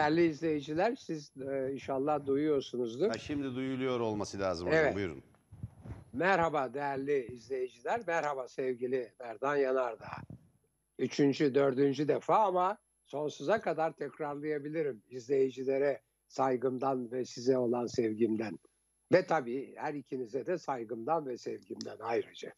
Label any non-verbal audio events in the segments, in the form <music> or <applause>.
Değerli izleyiciler siz e, inşallah duyuyorsunuzdur. Ha, şimdi duyuluyor olması lazım hocam. Evet. Buyurun. Merhaba değerli izleyiciler. Merhaba sevgili Merdan Yanardağ. Üçüncü, dördüncü defa ama sonsuza kadar tekrarlayabilirim izleyicilere saygımdan ve size olan sevgimden. Ve tabii her ikinize de saygımdan ve sevgimden ayrıca.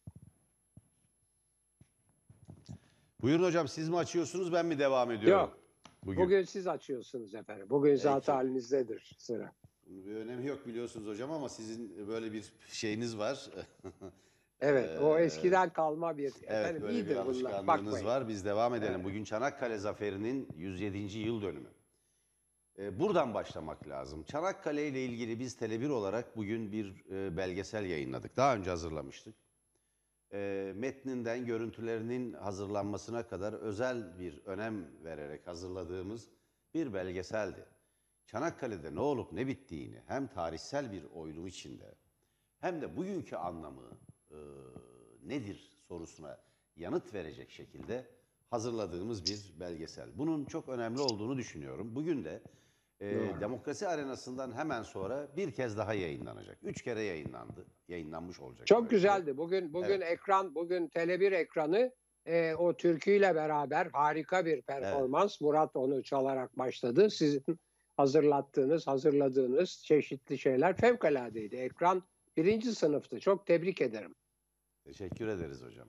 Buyurun hocam siz mi açıyorsunuz ben mi devam ediyorum? Yok. Bugün. Bugün siz açıyorsunuz efendim. Bugün zaten halinizdedir sıra. Bunun bir önemi yok biliyorsunuz hocam ama sizin böyle bir şeyiniz var. <laughs> Evet, o Ee, eskiden kalma bir evet efendim böyle bir iyidir bunlar. alışkanlığınız Bakmayın. var. Biz devam edelim. Bugün Çanakkale Zaferi'nin 107. yıl dönümü. Ee, buradan başlamak lazım. Çanakkale ile ilgili biz Tele1 olarak bugün bir e, belgesel yayınladık. Daha önce hazırlamıştık. E, metninden görüntülerinin hazırlanmasına kadar özel bir önem vererek hazırladığımız bir belgeseldi. Çanakkale'de ne olup ne bittiğini hem tarihsel bir oyunum içinde hem de bugünkü anlamı e, nedir sorusuna yanıt verecek şekilde hazırladığımız bir belgesel. Bunun çok önemli olduğunu düşünüyorum. Bugün de e. Demokrasi Arenası'ndan hemen sonra bir kez daha yayınlanacak. Üç kere yayınlandı. Yayınlanmış olacak. Çok böylece. güzeldi. Bugün bugün ekran, bugün Tele1 ekranı e, o türküyle beraber harika bir performans. Murat onu çalarak başladı. Sizin hazırlattığınız, hazırladığınız çeşitli şeyler fevkaladeydi. Ekran birinci sınıftı. Çok tebrik ederim. Teşekkür ederiz hocam.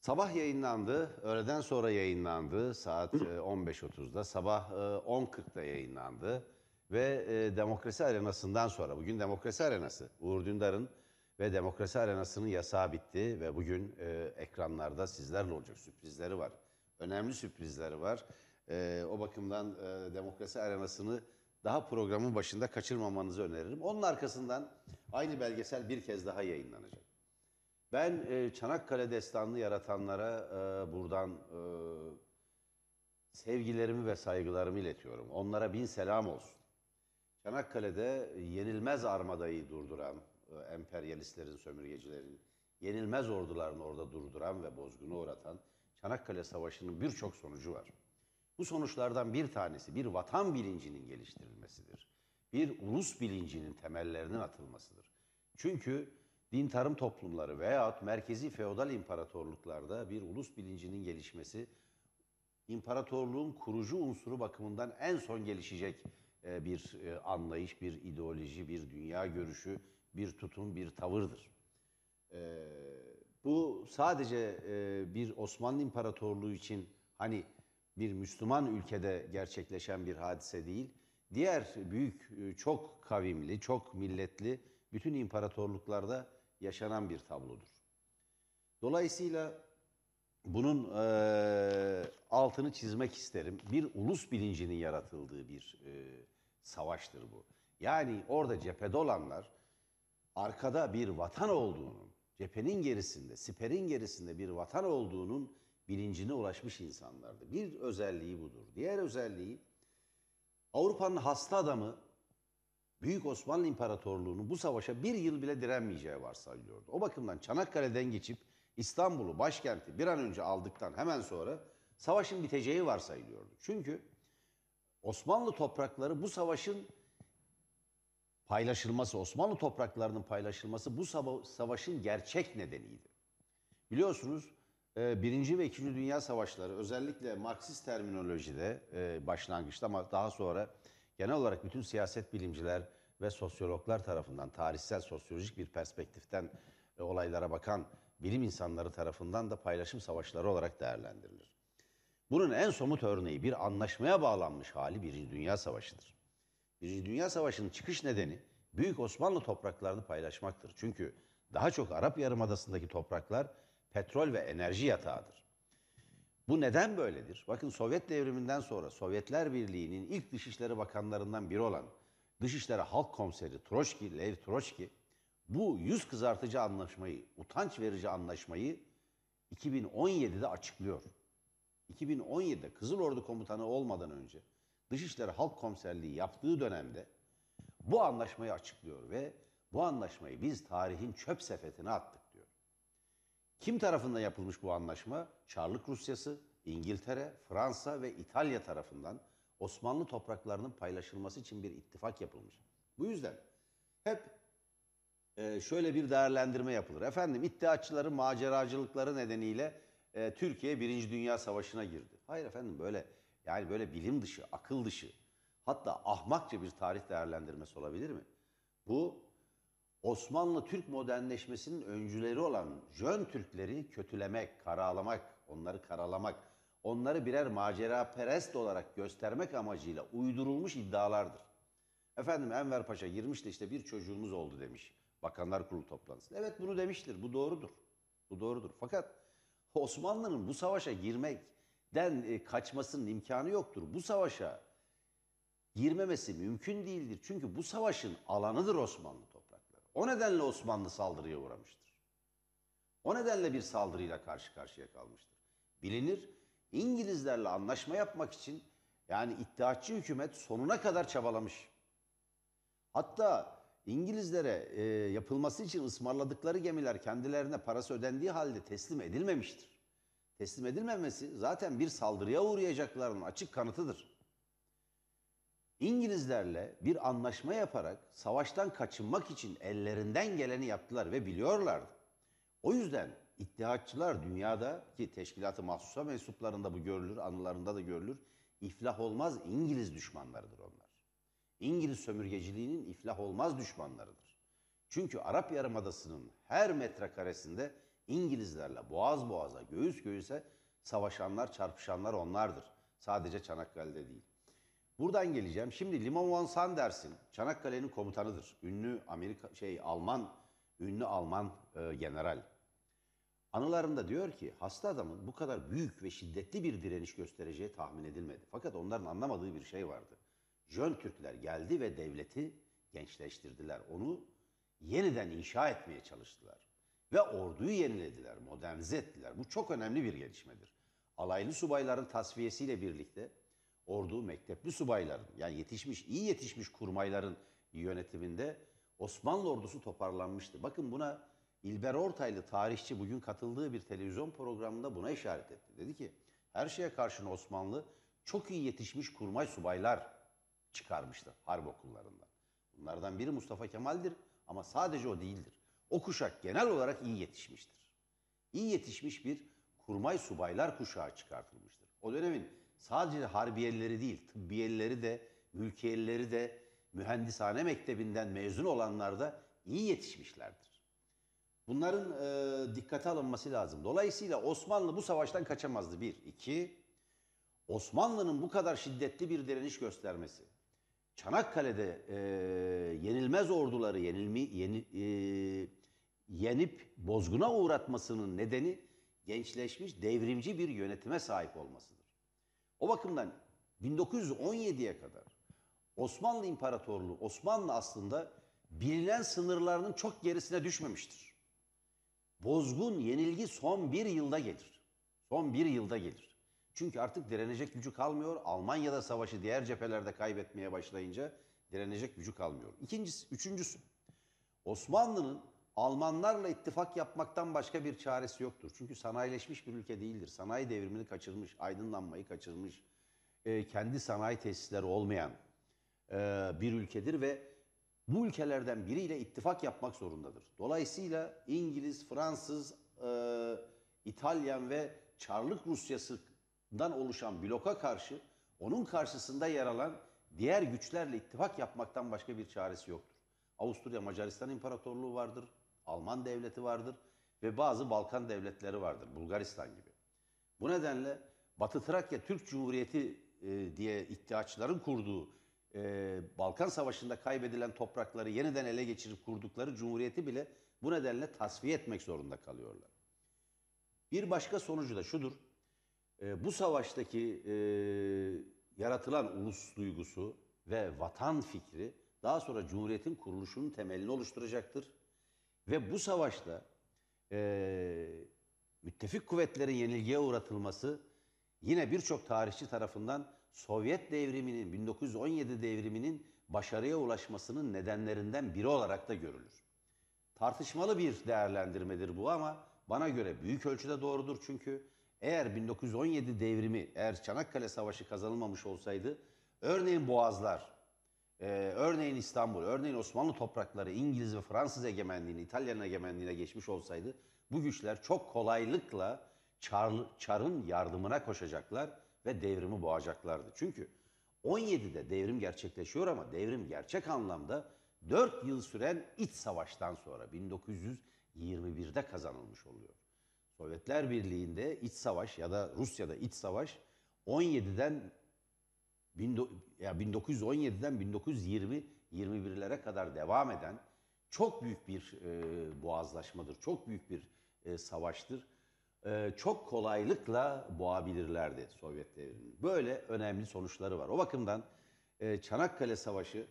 Sabah yayınlandı, öğleden sonra yayınlandı saat e, 15.30'da, sabah e, 10.40'da yayınlandı ve e, Demokrasi Arenası'ndan sonra, bugün Demokrasi Arenası, Uğur Dündar'ın ve Demokrasi Arenası'nın yasağı bitti ve bugün e, ekranlarda sizlerle olacak sürprizleri var. Önemli sürprizleri var. E, o bakımdan e, Demokrasi Arenası'nı daha programın başında kaçırmamanızı öneririm. Onun arkasından aynı belgesel bir kez daha yayınlanacak. Ben e, Çanakkale destanını yaratanlara e, buradan e, sevgilerimi ve saygılarımı iletiyorum. Onlara bin selam olsun. Çanakkale'de yenilmez armadayı durduran, e, emperyalistlerin, sömürgecilerin, yenilmez ordularını orada durduran ve bozguna uğratan Çanakkale Savaşı'nın birçok sonucu var. Bu sonuçlardan bir tanesi bir vatan bilincinin geliştirilmesidir. Bir ulus bilincinin temellerinin atılmasıdır. Çünkü din tarım toplumları veyahut merkezi feodal imparatorluklarda bir ulus bilincinin gelişmesi imparatorluğun kurucu unsuru bakımından en son gelişecek e, bir e, anlayış, bir ideoloji, bir dünya görüşü, bir tutum, bir tavırdır. E, Bu sadece bir Osmanlı İmparatorluğu için hani bir Müslüman ülkede gerçekleşen bir hadise değil, diğer büyük, çok kavimli, çok milletli bütün imparatorluklarda yaşanan bir tablodur. Dolayısıyla bunun eee, altını çizmek isterim. Bir ulus bilincinin yaratıldığı bir eee, savaştır bu. Yani orada cephede olanlar arkada bir vatan olduğunun, cephenin gerisinde, siperin gerisinde bir vatan olduğunun bilincine ulaşmış insanlardı. Bir özelliği budur. Diğer özelliği Avrupa'nın hasta adamı Büyük Osmanlı İmparatorluğu'nun bu savaşa bir yıl bile direnmeyeceği varsayılıyordu. O bakımdan Çanakkale'den geçip İstanbul'u, başkenti bir an önce aldıktan hemen sonra savaşın biteceği varsayılıyordu. Çünkü Osmanlı toprakları bu savaşın paylaşılması, Osmanlı topraklarının paylaşılması bu sava- savaşın gerçek nedeniydi. Biliyorsunuz e, Birinci ve İkinci Dünya Savaşları özellikle Marksist terminolojide e, başlangıçta ama daha sonra genel olarak bütün siyaset bilimciler ve sosyologlar tarafından tarihsel sosyolojik bir perspektiften e, olaylara bakan bilim insanları tarafından da paylaşım savaşları olarak değerlendirilir. Bunun en somut örneği bir anlaşmaya bağlanmış hali Birinci Dünya Savaşı'dır. Birinci Dünya Savaşı'nın çıkış nedeni Büyük Osmanlı topraklarını paylaşmaktır. Çünkü daha çok Arap Yarımadası'ndaki topraklar petrol ve enerji yatağıdır. Bu neden böyledir? Bakın Sovyet devriminden sonra Sovyetler Birliği'nin ilk Dışişleri Bakanlarından biri olan Dışişleri Halk Komiseri Troçki, Lev Troçki bu yüz kızartıcı anlaşmayı, utanç verici anlaşmayı 2017'de açıklıyor. 2017'de Kızıl Ordu Komutanı olmadan önce Dışişleri Halk Komiserliği yaptığı dönemde bu anlaşmayı açıklıyor ve bu anlaşmayı biz tarihin çöp sepetine attık. Kim tarafından yapılmış bu anlaşma? Çarlık Rusyası, İngiltere, Fransa ve İtalya tarafından Osmanlı topraklarının paylaşılması için bir ittifak yapılmış. Bu yüzden hep e, şöyle bir değerlendirme yapılır. Efendim iddiaçıların maceracılıkları nedeniyle e, Türkiye Birinci Dünya Savaşı'na girdi. Hayır efendim böyle yani böyle bilim dışı, akıl dışı hatta ahmakça bir tarih değerlendirmesi olabilir mi? Bu Osmanlı Türk modernleşmesinin öncüleri olan Jön Türkleri kötülemek, karalamak, onları karalamak, onları birer macera perest olarak göstermek amacıyla uydurulmuş iddialardır. Efendim Enver Paşa girmiş de işte bir çocuğumuz oldu demiş Bakanlar Kurulu toplantısında. Evet bunu demiştir, bu doğrudur. Bu doğrudur. Fakat Osmanlı'nın bu savaşa girmekten e, kaçmasının imkanı yoktur. Bu savaşa girmemesi mümkün değildir. Çünkü bu savaşın alanıdır Osmanlı toprakları. O nedenle Osmanlı saldırıya uğramıştır. O nedenle bir saldırıyla karşı karşıya kalmıştır. Bilinir İngilizlerle anlaşma yapmak için yani iddiaçı hükümet sonuna kadar çabalamış. Hatta İngilizlere e, yapılması için ısmarladıkları gemiler kendilerine parası ödendiği halde teslim edilmemiştir. Teslim edilmemesi zaten bir saldırıya uğrayacaklarının açık kanıtıdır. İngilizlerle bir anlaşma yaparak savaştan kaçınmak için ellerinden geleni yaptılar ve biliyorlardı. O yüzden İttihatçılar dünyada ki teşkilatı mahsusa mensuplarında bu görülür, anılarında da görülür. İflah olmaz İngiliz düşmanlarıdır onlar. İngiliz sömürgeciliğinin iflah olmaz düşmanlarıdır. Çünkü Arap Yarımadası'nın her metrekaresinde İngilizlerle boğaz boğaza, göğüs göğüse savaşanlar, çarpışanlar onlardır. Sadece Çanakkale'de değil. Buradan geleceğim. Şimdi Limon von Sanders'in Çanakkale'nin komutanıdır. Ünlü Amerika şey Alman ünlü Alman e, general. Anılarında diyor ki hasta adamın bu kadar büyük ve şiddetli bir direniş göstereceği tahmin edilmedi. Fakat onların anlamadığı bir şey vardı. Jön Türkler geldi ve devleti gençleştirdiler. Onu yeniden inşa etmeye çalıştılar. Ve orduyu yenilediler, modernize ettiler. Bu çok önemli bir gelişmedir. Alaylı subayların tasfiyesiyle birlikte ordu mektepli subayların yani yetişmiş, iyi yetişmiş kurmayların yönetiminde Osmanlı ordusu toparlanmıştı. Bakın buna İlber Ortaylı tarihçi bugün katıldığı bir televizyon programında buna işaret etti. Dedi ki her şeye karşın Osmanlı çok iyi yetişmiş kurmay subaylar çıkarmıştır harp okullarından. Bunlardan biri Mustafa Kemal'dir ama sadece o değildir. O kuşak genel olarak iyi yetişmiştir. İyi yetişmiş bir kurmay subaylar kuşağı çıkartılmıştır. O dönemin sadece harbiyelileri değil, tıbbiyelileri de, mülkiyelileri de, mühendishane mektebinden mezun olanlar da iyi yetişmişlerdir. Bunların e, dikkate alınması lazım. Dolayısıyla Osmanlı bu savaştan kaçamazdı. Bir. iki Osmanlı'nın bu kadar şiddetli bir direniş göstermesi, Çanakkale'de e, yenilmez orduları yenilmi, yeni, e, yenip bozguna uğratmasının nedeni gençleşmiş devrimci bir yönetime sahip olmasıdır. O bakımdan 1917'ye kadar Osmanlı İmparatorluğu, Osmanlı aslında bilinen sınırlarının çok gerisine düşmemiştir. Bozgun yenilgi son bir yılda gelir. Son bir yılda gelir. Çünkü artık direnecek gücü kalmıyor. Almanya'da savaşı diğer cephelerde kaybetmeye başlayınca direnecek gücü kalmıyor. İkincisi, üçüncüsü. Osmanlı'nın Almanlarla ittifak yapmaktan başka bir çaresi yoktur. Çünkü sanayileşmiş bir ülke değildir. Sanayi devrimini kaçırmış, aydınlanmayı kaçırmış, e, kendi sanayi tesisleri olmayan e, bir ülkedir ve bu ülkelerden biriyle ittifak yapmak zorundadır. Dolayısıyla İngiliz, Fransız, e, İtalyan ve Çarlık Rusyası'ndan oluşan bloka karşı onun karşısında yer alan diğer güçlerle ittifak yapmaktan başka bir çaresi yoktur. Avusturya Macaristan İmparatorluğu vardır, Alman devleti vardır ve bazı Balkan devletleri vardır, Bulgaristan gibi. Bu nedenle Batı Trakya Türk Cumhuriyeti e, diye iddiaçların kurduğu e, Balkan Savaşı'nda kaybedilen toprakları yeniden ele geçirip kurdukları cumhuriyeti bile bu nedenle tasfiye etmek zorunda kalıyorlar. Bir başka sonucu da şudur. E, bu savaştaki e, yaratılan ulus duygusu ve vatan fikri daha sonra cumhuriyetin kuruluşunun temelini oluşturacaktır. Ve bu savaşta e, müttefik kuvvetlerin yenilgiye uğratılması yine birçok tarihçi tarafından Sovyet devriminin, 1917 devriminin başarıya ulaşmasının nedenlerinden biri olarak da görülür. Tartışmalı bir değerlendirmedir bu ama bana göre büyük ölçüde doğrudur çünkü eğer 1917 devrimi, eğer Çanakkale Savaşı kazanılmamış olsaydı Örneğin Boğazlar, e, örneğin İstanbul, örneğin Osmanlı toprakları İngiliz ve Fransız egemenliğine, İtalyan egemenliğine geçmiş olsaydı bu güçler çok kolaylıkla Çar, Çar'ın yardımına koşacaklar ve devrimi boğacaklardı. Çünkü 17'de devrim gerçekleşiyor ama devrim gerçek anlamda 4 yıl süren iç savaştan sonra 1921'de kazanılmış oluyor. Sovyetler Birliği'nde iç savaş ya da Rusya'da iç savaş 17'den ya 1917'den 1920 21'lere kadar devam eden çok büyük bir e, boğazlaşmadır. Çok büyük bir e, savaştır. E, çok kolaylıkla boğabilirlerdi Sovyet devrimini. Böyle önemli sonuçları var. O bakımdan e, Çanakkale Savaşı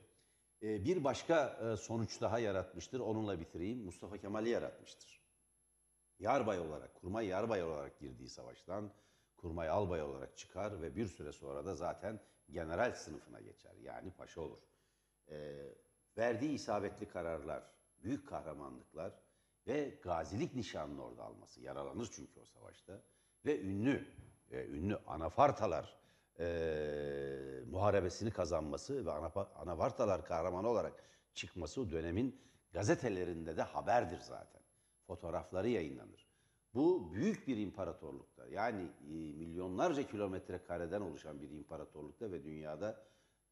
e, bir başka e, sonuç daha yaratmıştır. Onunla bitireyim. Mustafa Kemal'i yaratmıştır. Yarbay olarak, kurmay yarbay olarak girdiği savaştan kurmay albay olarak çıkar ve bir süre sonra da zaten general sınıfına geçer. Yani paşa olur. E, verdiği isabetli kararlar, büyük kahramanlıklar ve gazilik nişanını orada alması. Yaralanır çünkü o savaşta. Ve ünlü, e, ünlü anafartalar e, muharebesini kazanması ve anafartalar kahramanı olarak çıkması o dönemin gazetelerinde de haberdir zaten. Fotoğrafları yayınlanır. Bu büyük bir imparatorlukta yani e, milyonlarca kilometre kareden oluşan bir imparatorlukta ve dünyada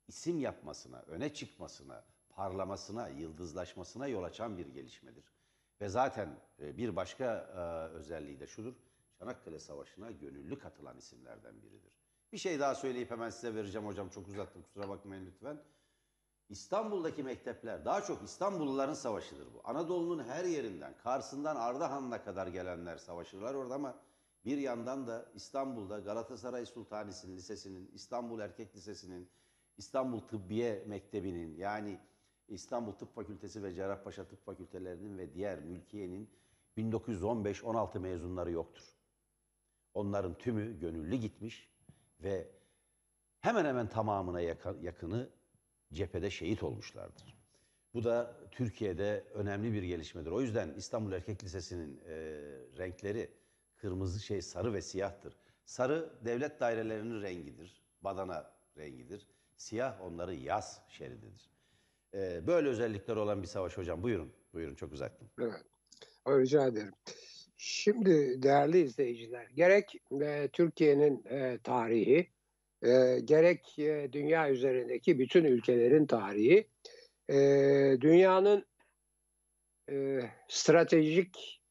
isim yapmasına, öne çıkmasına, parlamasına, yıldızlaşmasına yol açan bir gelişmedir. Ve zaten e, bir başka e, özelliği de şudur. Çanakkale Savaşı'na gönüllü katılan isimlerden biridir. Bir şey daha söyleyip hemen size vereceğim hocam. Çok uzattım kusura bakmayın lütfen. İstanbul'daki mektepler daha çok İstanbulluların savaşıdır bu. Anadolu'nun her yerinden, Kars'ından Ardahan'a kadar gelenler savaşırlar orada ama bir yandan da İstanbul'da Galatasaray Sultanisi'nin lisesinin, İstanbul Erkek Lisesi'nin, İstanbul Tıbbiye Mektebi'nin yani İstanbul Tıp Fakültesi ve Cerrahpaşa Tıp Fakültelerinin ve diğer mülkiyenin 1915-16 mezunları yoktur. Onların tümü gönüllü gitmiş ve hemen hemen tamamına yakını cephede şehit olmuşlardır. Bu da Türkiye'de önemli bir gelişmedir. O yüzden İstanbul Erkek Lisesi'nin e, renkleri kırmızı şey sarı ve siyahtır. Sarı devlet dairelerinin rengidir. Badana rengidir. Siyah onların yaz şerididir. E, böyle özellikleri olan bir savaş hocam. Buyurun. Buyurun çok uzattım. Evet. Rica ederim. Şimdi değerli izleyiciler, gerek e, Türkiye'nin e, tarihi, e, gerek e, dünya üzerindeki bütün ülkelerin tarihi e, dünyanın e, stratejik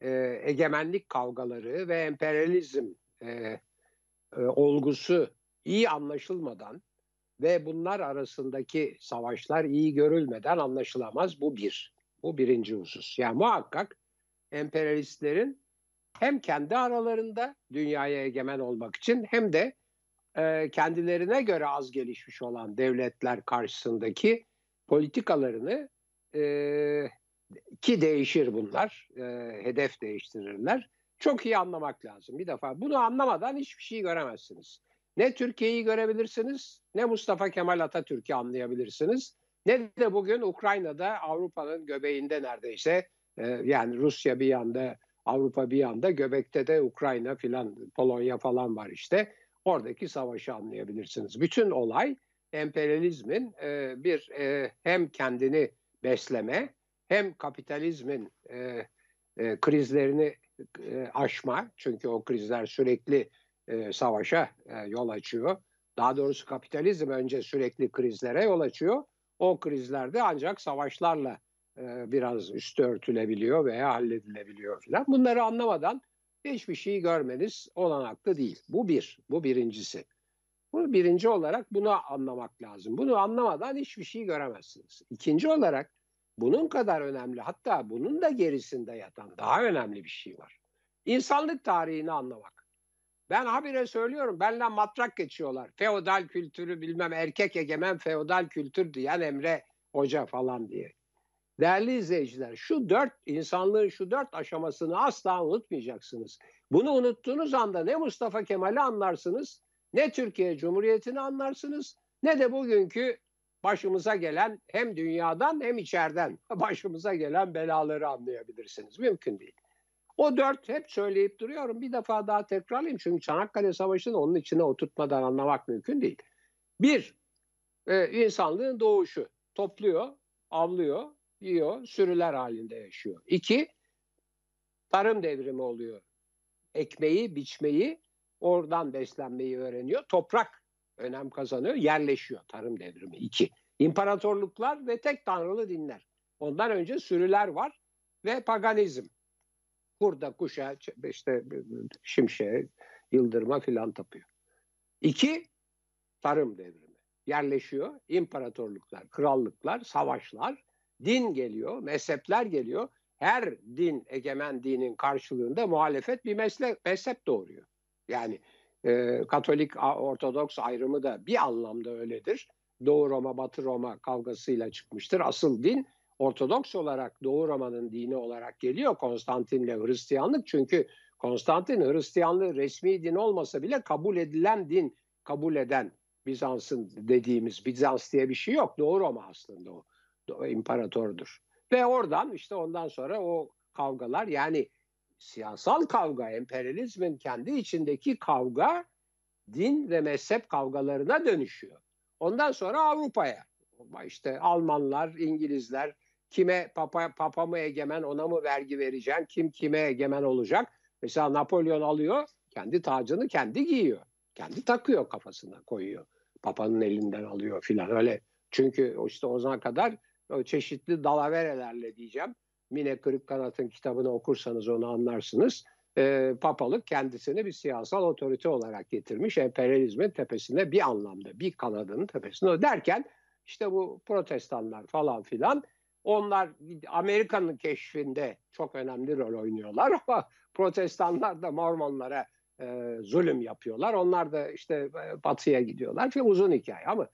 e, egemenlik kavgaları ve emperyalizm e, e, olgusu iyi anlaşılmadan ve bunlar arasındaki savaşlar iyi görülmeden anlaşılamaz. Bu bir. Bu birinci husus. Yani muhakkak emperyalistlerin hem kendi aralarında dünyaya egemen olmak için hem de kendilerine göre az gelişmiş olan devletler karşısındaki politikalarını e, ki değişir bunlar, e, hedef değiştirirler. Çok iyi anlamak lazım. Bir defa bunu anlamadan hiçbir şey göremezsiniz. Ne Türkiye'yi görebilirsiniz, ne Mustafa Kemal Atatürk'ü anlayabilirsiniz, ne de bugün Ukrayna'da Avrupa'nın göbeğinde neredeyse e, yani Rusya bir yanda, Avrupa bir yanda, göbekte de Ukrayna filan, Polonya falan var işte oradaki savaşı anlayabilirsiniz. Bütün olay emperyalizmin e, bir e, hem kendini besleme hem kapitalizmin e, e, krizlerini e, aşma çünkü o krizler sürekli e, savaşa e, yol açıyor. Daha doğrusu kapitalizm önce sürekli krizlere yol açıyor. O krizlerde ancak savaşlarla e, biraz üstü örtülebiliyor veya halledilebiliyor falan. Bunları anlamadan hiçbir şey görmeniz olanaklı değil. Bu bir, bu birincisi. Bu birinci olarak bunu anlamak lazım. Bunu anlamadan hiçbir şey göremezsiniz. İkinci olarak bunun kadar önemli hatta bunun da gerisinde yatan daha önemli bir şey var. İnsanlık tarihini anlamak. Ben habire söylüyorum benden matrak geçiyorlar. Feodal kültürü bilmem erkek egemen feodal kültür diyen Emre Hoca falan diye. Değerli izleyiciler şu dört insanlığın şu dört aşamasını asla unutmayacaksınız. Bunu unuttuğunuz anda ne Mustafa Kemal'i anlarsınız ne Türkiye Cumhuriyeti'ni anlarsınız ne de bugünkü başımıza gelen hem dünyadan hem içeriden <laughs> başımıza gelen belaları anlayabilirsiniz. Mümkün değil. O dört hep söyleyip duruyorum. Bir defa daha tekrarlayayım. Çünkü Çanakkale Savaşı'nı onun içine oturtmadan anlamak mümkün değil. Bir, e, insanlığın doğuşu. Topluyor, avlıyor, yiyor, sürüler halinde yaşıyor. İki, tarım devrimi oluyor. Ekmeği, biçmeyi, oradan beslenmeyi öğreniyor. Toprak önem kazanıyor, yerleşiyor tarım devrimi. İki, imparatorluklar ve tek tanrılı dinler. Ondan önce sürüler var ve paganizm. Burada kuşa, işte şimşeğe, yıldırma filan tapıyor. İki, tarım devrimi. Yerleşiyor, imparatorluklar, krallıklar, savaşlar, din geliyor, mezhepler geliyor. Her din, egemen dinin karşılığında muhalefet bir meslek, mezhep doğuruyor. Yani e, Katolik, Ortodoks ayrımı da bir anlamda öyledir. Doğu Roma, Batı Roma kavgasıyla çıkmıştır. Asıl din Ortodoks olarak Doğu Roma'nın dini olarak geliyor Konstantin'le Hristiyanlık. Çünkü Konstantin Hristiyanlığı resmi din olmasa bile kabul edilen din kabul eden Bizans'ın dediğimiz Bizans diye bir şey yok. Doğu Roma aslında o. imparatordur. Ve oradan işte ondan sonra o kavgalar yani siyasal kavga, emperyalizmin kendi içindeki kavga din ve mezhep kavgalarına dönüşüyor. Ondan sonra Avrupa'ya işte Almanlar, İngilizler kime papa, papa mı egemen ona mı vergi vereceksin, kim kime egemen olacak. Mesela Napolyon alıyor kendi tacını kendi giyiyor. Kendi takıyor kafasına koyuyor. Papanın elinden alıyor filan öyle. Çünkü işte o zaman kadar çeşitli dalaverelerle diyeceğim. Mine Kırık Kanat'ın kitabını okursanız onu anlarsınız. E, papalık kendisini bir siyasal otorite olarak getirmiş. Emperyalizmin tepesinde bir anlamda bir kanadının tepesinde derken işte bu protestanlar falan filan onlar Amerika'nın keşfinde çok önemli rol oynuyorlar <laughs> ama protestanlar da Mormonlara e, zulüm yapıyorlar. Onlar da işte e, batıya gidiyorlar. Çok uzun hikaye ama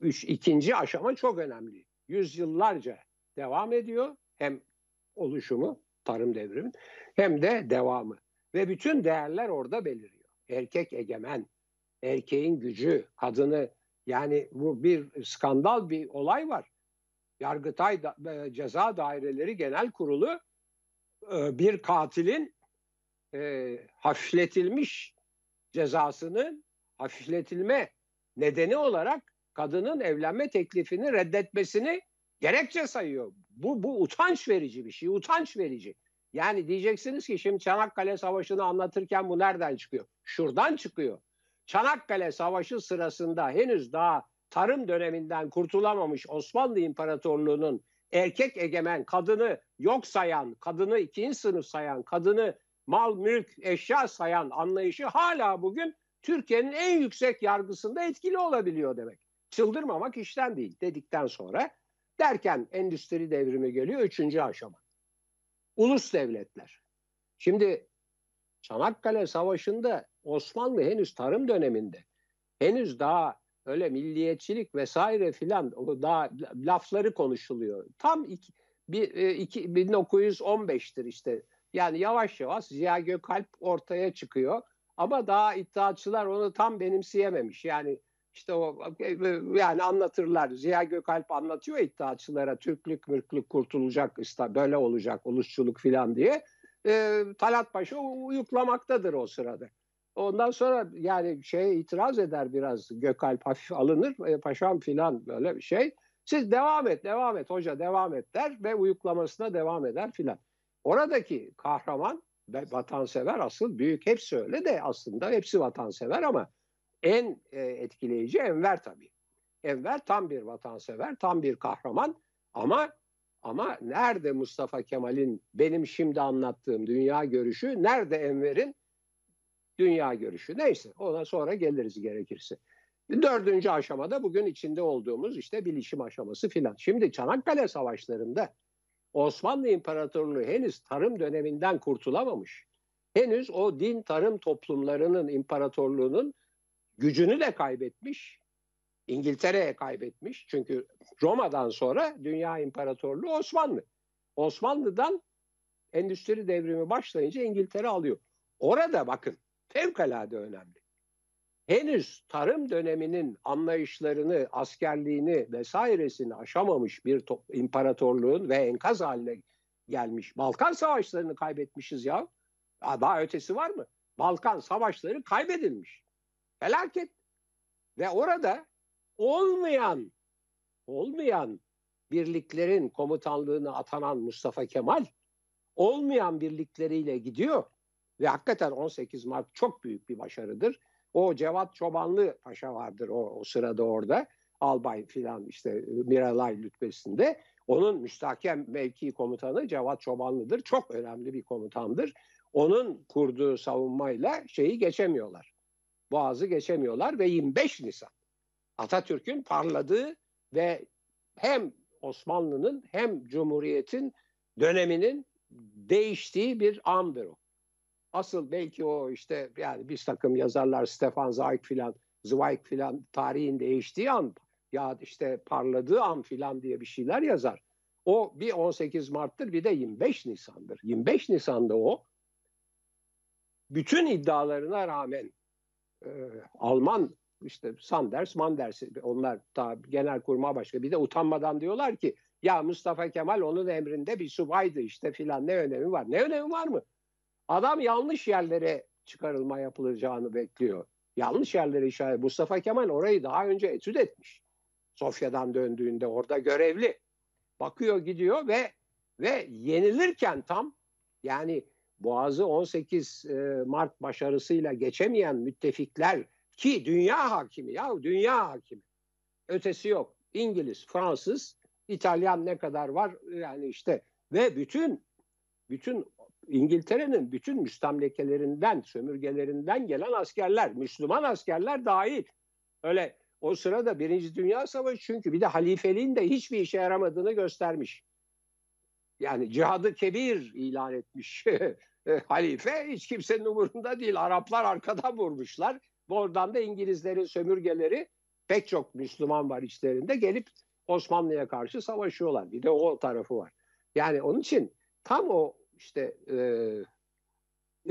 üç, ikinci aşama çok önemli. Yüzyıllarca devam ediyor. Hem oluşumu, tarım devrimi hem de devamı. Ve bütün değerler orada beliriyor. Erkek egemen, erkeğin gücü, kadını yani bu bir skandal bir olay var. Yargıtay da, e, Ceza Daireleri Genel Kurulu e, bir katilin e, hafifletilmiş cezasının hafifletilme nedeni olarak kadının evlenme teklifini reddetmesini gerekçe sayıyor. Bu, bu utanç verici bir şey, utanç verici. Yani diyeceksiniz ki şimdi Çanakkale Savaşı'nı anlatırken bu nereden çıkıyor? Şuradan çıkıyor. Çanakkale Savaşı sırasında henüz daha tarım döneminden kurtulamamış Osmanlı İmparatorluğu'nun erkek egemen kadını yok sayan, kadını ikinci sınıf sayan, kadını mal, mülk, eşya sayan anlayışı hala bugün Türkiye'nin en yüksek yargısında etkili olabiliyor demek. Çıldırmamak işten değil dedikten sonra derken endüstri devrimi geliyor üçüncü aşama. Ulus devletler. Şimdi Çanakkale Savaşı'nda Osmanlı henüz tarım döneminde henüz daha öyle milliyetçilik vesaire filan daha lafları konuşuluyor. Tam iki, bir, e, iki, 1915'tir işte. Yani yavaş yavaş Ziya Gökalp ortaya çıkıyor. Ama daha iddiaçılar onu tam benimseyememiş. Yani işte o yani anlatırlar. Ziya Gökalp anlatıyor iddiaçılara Türklük mürklük kurtulacak işte böyle olacak ulusçuluk filan diye. E, Talat Paşa uyuklamaktadır o sırada. Ondan sonra yani şey itiraz eder biraz Gökalp hafif alınır e, paşam filan böyle bir şey. Siz devam et devam et hoca devam et der ve uyuklamasına devam eder filan. Oradaki kahraman ve vatansever asıl büyük hepsi öyle de aslında hepsi vatansever ama en e, etkileyici Enver tabii. Enver tam bir vatansever, tam bir kahraman ama ama nerede Mustafa Kemal'in benim şimdi anlattığım dünya görüşü, nerede Enver'in dünya görüşü neyse ona sonra geliriz gerekirse. Dördüncü aşamada bugün içinde olduğumuz işte bilişim aşaması filan. Şimdi Çanakkale Savaşları'nda Osmanlı İmparatorluğu henüz tarım döneminden kurtulamamış. Henüz o din tarım toplumlarının imparatorluğunun gücünü de kaybetmiş. İngiltere'ye kaybetmiş. Çünkü Roma'dan sonra dünya imparatorluğu Osmanlı. Osmanlı'dan endüstri devrimi başlayınca İngiltere alıyor. Orada bakın fevkalade önemli. Henüz tarım döneminin anlayışlarını, askerliğini vesairesini aşamamış bir imparatorluğun ve enkaz haline gelmiş. Balkan savaşlarını kaybetmişiz ya. Daha ötesi var mı? Balkan savaşları kaybedilmiş. Felaket. Ve orada olmayan olmayan birliklerin komutanlığını atanan Mustafa Kemal olmayan birlikleriyle gidiyor ve hakikaten 18 Mart çok büyük bir başarıdır. O Cevat Çobanlı Paşa vardır o, o sırada orada. Albay filan işte Miralay lütbesinde. Onun müstahkem mevki komutanı Cevat Çobanlı'dır. Çok önemli bir komutandır. Onun kurduğu savunmayla şeyi geçemiyorlar. Boğazı geçemiyorlar ve 25 Nisan Atatürk'ün parladığı ve hem Osmanlı'nın hem Cumhuriyet'in döneminin değiştiği bir andır o. Asıl belki o işte yani bir takım yazarlar Stefan Zweig filan Zweig filan tarihin değiştiği an ya işte parladığı an filan diye bir şeyler yazar. O bir 18 Mart'tır bir de 25 Nisan'dır. 25 Nisan'da o bütün iddialarına rağmen e, Alman işte Sanders, Manders onlar da genel kurma başkanı bir de utanmadan diyorlar ki ya Mustafa Kemal onun emrinde bir subaydı işte filan ne önemi var? Ne önemi var mı? Adam yanlış yerlere çıkarılma yapılacağını bekliyor. Yanlış yerlere işaret. Mustafa Kemal orayı daha önce etüt etmiş. Sofya'dan döndüğünde orada görevli. Bakıyor gidiyor ve ve yenilirken tam yani Boğaz'ı 18 e, Mart başarısıyla geçemeyen müttefikler ki dünya hakimi ya dünya hakimi. Ötesi yok. İngiliz, Fransız, İtalyan ne kadar var yani işte ve bütün bütün İngiltere'nin bütün müstemlekelerinden, sömürgelerinden gelen askerler, Müslüman askerler dahil. Öyle o sırada Birinci Dünya Savaşı çünkü bir de halifeliğin de hiçbir işe yaramadığını göstermiş. Yani cihadı kebir ilan etmiş <laughs> halife hiç kimsenin umurunda değil. Araplar arkadan vurmuşlar. Oradan da İngilizlerin sömürgeleri pek çok Müslüman var içlerinde gelip Osmanlı'ya karşı savaşıyorlar. Bir de o tarafı var. Yani onun için tam o işte e,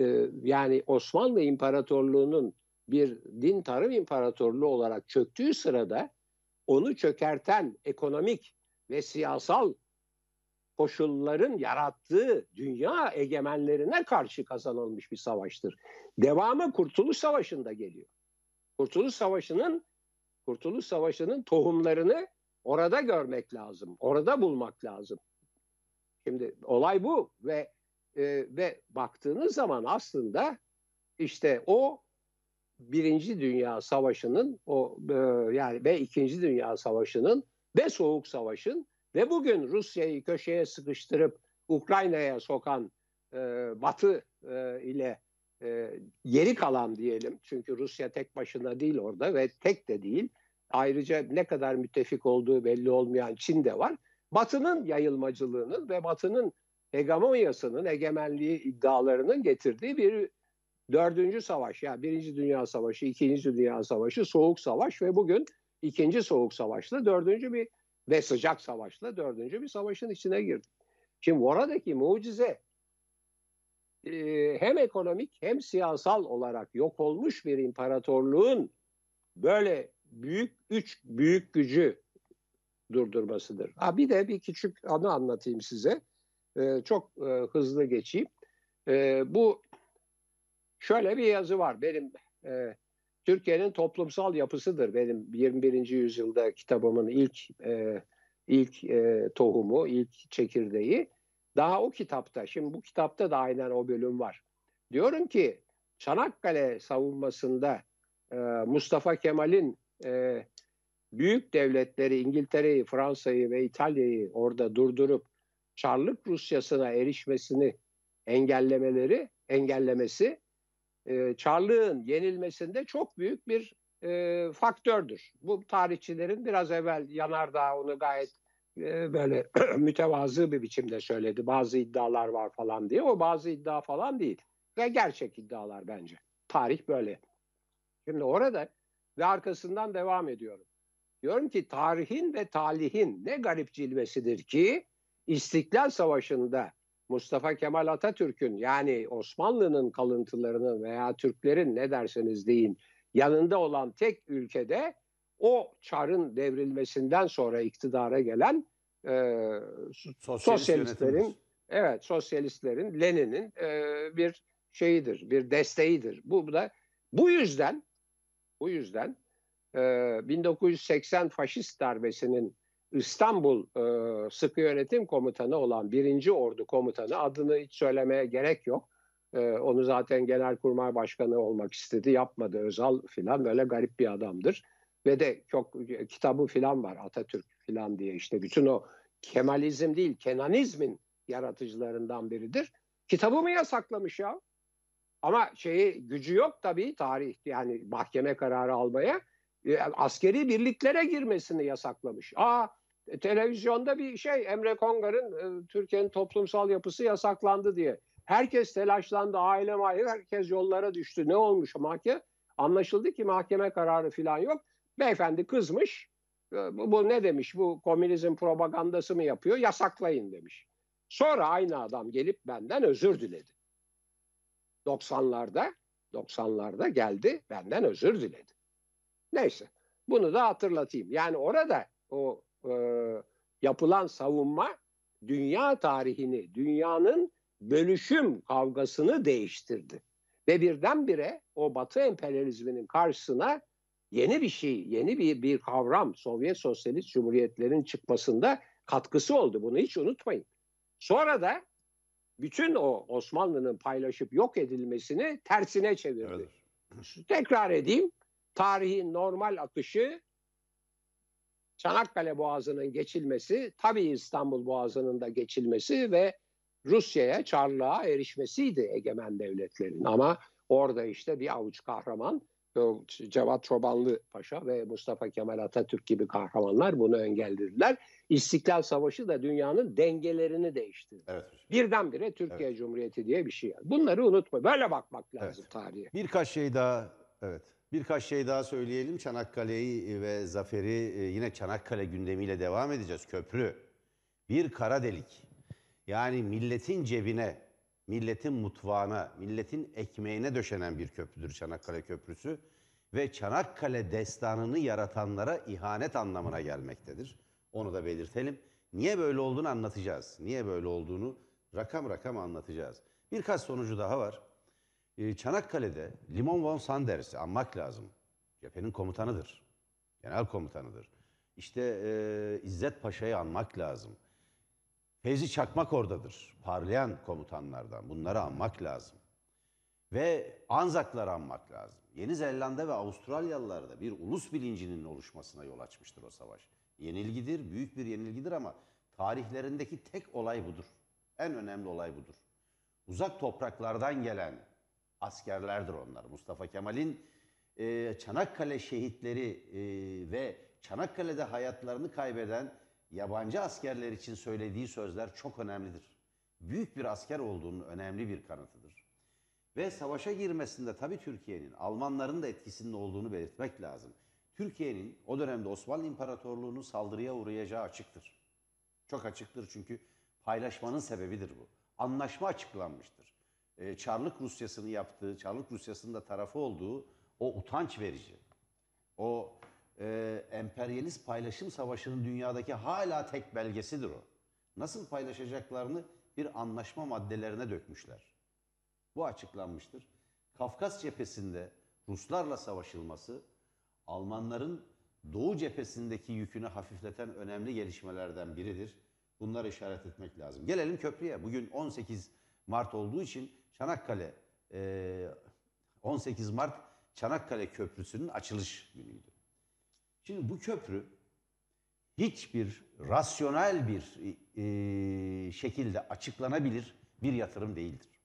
e, yani Osmanlı İmparatorluğu'nun bir din tarım imparatorluğu olarak çöktüğü sırada onu çökerten ekonomik ve siyasal koşulların yarattığı dünya egemenlerine karşı kazanılmış bir savaştır. Devamı Kurtuluş Savaşı'nda geliyor. Kurtuluş Savaşı'nın Kurtuluş Savaşı'nın tohumlarını orada görmek lazım. Orada bulmak lazım. Şimdi olay bu ve e, ve baktığınız zaman aslında işte o Birinci Dünya Savaşı'nın o e, yani ve İkinci Dünya Savaşı'nın ve Soğuk Savaş'ın ve bugün Rusya'yı köşeye sıkıştırıp Ukrayna'ya sokan e, Batı e, ile e, geri kalan diyelim. Çünkü Rusya tek başına değil orada ve tek de değil. Ayrıca ne kadar müttefik olduğu belli olmayan Çin de var. Batı'nın yayılmacılığının ve Batı'nın hegemonyasının, egemenliği iddialarının getirdiği bir dördüncü savaş. Yani birinci dünya savaşı, ikinci dünya savaşı, soğuk savaş ve bugün ikinci soğuk savaşla dördüncü bir ve sıcak savaşla dördüncü bir savaşın içine girdi. Şimdi oradaki mucize e, hem ekonomik hem siyasal olarak yok olmuş bir imparatorluğun böyle büyük üç büyük gücü durdurmasıdır. Ha bir de bir küçük anı anlatayım size. Ee, çok e, hızlı geçeyim. Ee, bu şöyle bir yazı var. Benim e, Türkiye'nin toplumsal yapısıdır. Benim 21. yüzyılda kitabımın ilk e, ilk e, tohumu, ilk çekirdeği. Daha o kitapta, şimdi bu kitapta da aynen o bölüm var. Diyorum ki Çanakkale savunmasında e, Mustafa Kemal'in e, büyük devletleri İngiltere'yi, Fransa'yı ve İtalya'yı orada durdurup Çarlık Rusyası'na erişmesini engellemeleri, engellemesi e, Çarlık'ın yenilmesinde çok büyük bir e, faktördür. Bu tarihçilerin biraz evvel Yanardağ onu gayet e, böyle <clears throat> mütevazı bir biçimde söyledi. Bazı iddialar var falan diye. O bazı iddia falan değil. Ve gerçek iddialar bence. Tarih böyle. Şimdi orada ve arkasından devam ediyorum. Diyorum ki tarihin ve talihin ne garip cilvesidir ki İstiklal Savaşı'nda Mustafa Kemal Atatürk'ün yani Osmanlı'nın kalıntılarının veya Türklerin ne derseniz deyin yanında olan tek ülkede o çarın devrilmesinden sonra iktidara gelen e, sosyalistlerin evet sosyalistlerin Lenin'in e, bir şeyidir, bir desteğidir. Bu da bu yüzden bu yüzden e, 1980 faşist darbesinin İstanbul e, Sıkı Yönetim Komutanı olan 1. Ordu Komutanı adını hiç söylemeye gerek yok. E, onu zaten Genelkurmay Başkanı olmak istedi, yapmadı Özal filan böyle garip bir adamdır. Ve de çok kitabı filan var Atatürk filan diye işte bütün o Kemalizm değil Kenanizmin yaratıcılarından biridir. Kitabı mı yasaklamış ya? Ama şeyi gücü yok tabii tarih yani mahkeme kararı almaya. E, askeri birliklere girmesini yasaklamış. Aa e, televizyonda bir şey Emre Kongar'ın e, Türkiye'nin toplumsal yapısı yasaklandı diye. Herkes telaşlandı, aile aile herkes yollara düştü. Ne olmuş mahkeme? Anlaşıldı ki mahkeme kararı falan yok. Beyefendi kızmış. Bu, bu ne demiş? Bu komünizm propagandası mı yapıyor? Yasaklayın demiş. Sonra aynı adam gelip benden özür diledi. 90'larda 90'larda geldi benden özür diledi. Neyse bunu da hatırlatayım. Yani orada o e, yapılan savunma dünya tarihini, dünyanın bölüşüm kavgasını değiştirdi. Ve birdenbire o Batı emperyalizminin karşısına yeni bir şey, yeni bir, bir kavram Sovyet Sosyalist Cumhuriyetlerin çıkmasında katkısı oldu. Bunu hiç unutmayın. Sonra da bütün o Osmanlı'nın paylaşıp yok edilmesini tersine çevirdi. Evet. Tekrar edeyim. Tarihin normal akışı Çanakkale Boğazı'nın geçilmesi, tabii İstanbul Boğazı'nın da geçilmesi ve Rusya'ya, Çarlığa erişmesiydi egemen devletlerin. Ama orada işte bir avuç kahraman, Cevat Çobanlı Paşa ve Mustafa Kemal Atatürk gibi kahramanlar bunu engellediler. İstiklal Savaşı da dünyanın dengelerini değiştirdi. Evet. Birdenbire Türkiye evet. Cumhuriyeti diye bir şey. Bunları unutma. Böyle bakmak lazım evet. tarihe. Birkaç şey daha, evet. Birkaç şey daha söyleyelim. Çanakkale'yi ve zaferi e, yine Çanakkale gündemiyle devam edeceğiz. Köprü. Bir kara delik. Yani milletin cebine, milletin mutfağına, milletin ekmeğine döşenen bir köprüdür Çanakkale Köprüsü. Ve Çanakkale destanını yaratanlara ihanet anlamına gelmektedir. Onu da belirtelim. Niye böyle olduğunu anlatacağız. Niye böyle olduğunu rakam rakam anlatacağız. Birkaç sonucu daha var. Ee, Çanakkale'de Limon von Sanders'i anmak lazım. Cephenin komutanıdır. Genel komutanıdır. İşte e, İzzet Paşa'yı anmak lazım. Fevzi Çakmak oradadır. Parlayan komutanlardan. Bunları anmak lazım. Ve Anzakları anmak lazım. Yeni Zelanda ve Avustralyalılarda bir ulus bilincinin oluşmasına yol açmıştır o savaş. Yenilgidir, büyük bir yenilgidir ama tarihlerindeki tek olay budur. En önemli olay budur. Uzak topraklardan gelen askerlerdir onlar. Mustafa Kemal'in e, Çanakkale şehitleri e, ve Çanakkale'de hayatlarını kaybeden yabancı askerler için söylediği sözler çok önemlidir. Büyük bir asker olduğunun önemli bir kanıtıdır. Ve savaşa girmesinde tabii Türkiye'nin, Almanların da etkisinin olduğunu belirtmek lazım. Türkiye'nin o dönemde Osmanlı İmparatorluğu'nun saldırıya uğrayacağı açıktır. Çok açıktır çünkü paylaşmanın sebebidir bu. Anlaşma açıklanmıştır. Ee, Çarlık Rusyası'nı yaptığı, Çarlık Rusyası'nın da tarafı olduğu o utanç verici, o e, emperyalist paylaşım savaşının dünyadaki hala tek belgesidir o. Nasıl paylaşacaklarını bir anlaşma maddelerine dökmüşler. Bu açıklanmıştır. Kafkas cephesinde Ruslarla savaşılması Almanların Doğu cephesindeki yükünü hafifleten önemli gelişmelerden biridir. Bunları işaret etmek lazım. Gelelim köprüye. Bugün 18 Mart olduğu için Çanakkale 18 Mart Çanakkale Köprüsü'nün açılış günüydü. Şimdi bu köprü hiçbir rasyonel bir e, şekilde açıklanabilir bir yatırım değildir.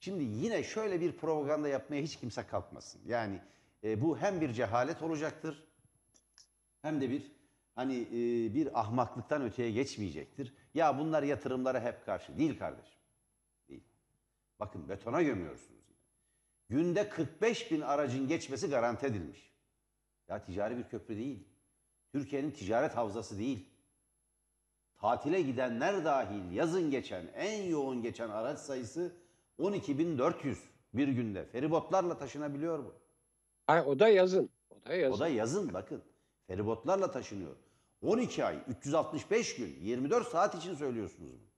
Şimdi yine şöyle bir propaganda yapmaya hiç kimse kalkmasın. Yani e, bu hem bir cehalet olacaktır hem de bir hani e, bir ahmaklıktan öteye geçmeyecektir. Ya bunlar yatırımlara hep karşı. Değil kardeşim. Bakın betona gömüyorsunuz. Günde 45 bin aracın geçmesi garanti edilmiş. Ya ticari bir köprü değil. Türkiye'nin ticaret havzası değil. Tatile gidenler dahil yazın geçen, en yoğun geçen araç sayısı 12.400 bir günde. Feribotlarla taşınabiliyor bu. Ay, o da yazın. O da yazın. O da yazın bakın. Feribotlarla taşınıyor. 12 ay, 365 gün, 24 saat için söylüyorsunuz bunu.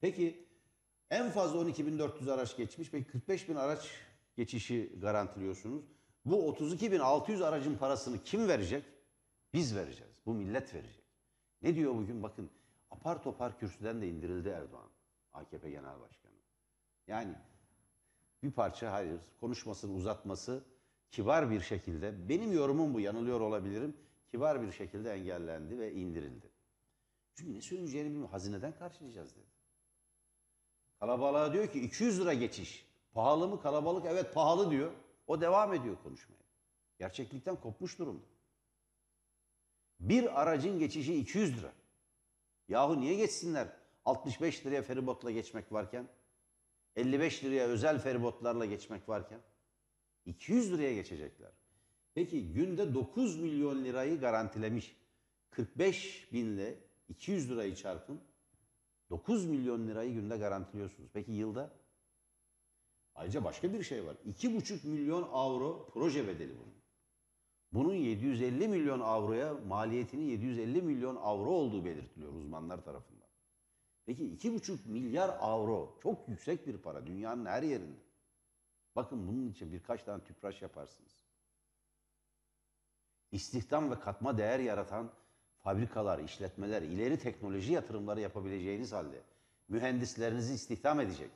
Peki en fazla 12.400 araç geçmiş. Peki 45 bin araç geçişi garantiliyorsunuz. Bu 32.600 aracın parasını kim verecek? Biz vereceğiz. Bu millet verecek. Ne diyor bugün? Bakın apar topar kürsüden de indirildi Erdoğan. AKP Genel Başkanı. Yani bir parça hayır konuşmasını uzatması kibar bir şekilde benim yorumum bu yanılıyor olabilirim. Kibar bir şekilde engellendi ve indirildi. Çünkü ne söyleyeceğini bilmiyorum. Hazineden karşılayacağız dedi. Kalabalığa diyor ki 200 lira geçiş. Pahalı mı kalabalık? Evet pahalı diyor. O devam ediyor konuşmaya. Gerçeklikten kopmuş durumda. Bir aracın geçişi 200 lira. Yahu niye geçsinler? 65 liraya feribotla geçmek varken, 55 liraya özel feribotlarla geçmek varken 200 liraya geçecekler. Peki günde 9 milyon lirayı garantilemiş. 45 binle 200 lirayı çarpın. 9 milyon lirayı günde garantiliyorsunuz. Peki yılda? Ayrıca başka bir şey var. 2,5 milyon avro proje bedeli bunun. Bunun 750 milyon avroya maliyetinin 750 milyon avro olduğu belirtiliyor uzmanlar tarafından. Peki 2,5 milyar avro çok yüksek bir para dünyanın her yerinde. Bakın bunun için birkaç tane tüpraş yaparsınız. İstihdam ve katma değer yaratan fabrikalar, işletmeler, ileri teknoloji yatırımları yapabileceğiniz halde mühendislerinizi istihdam edecek,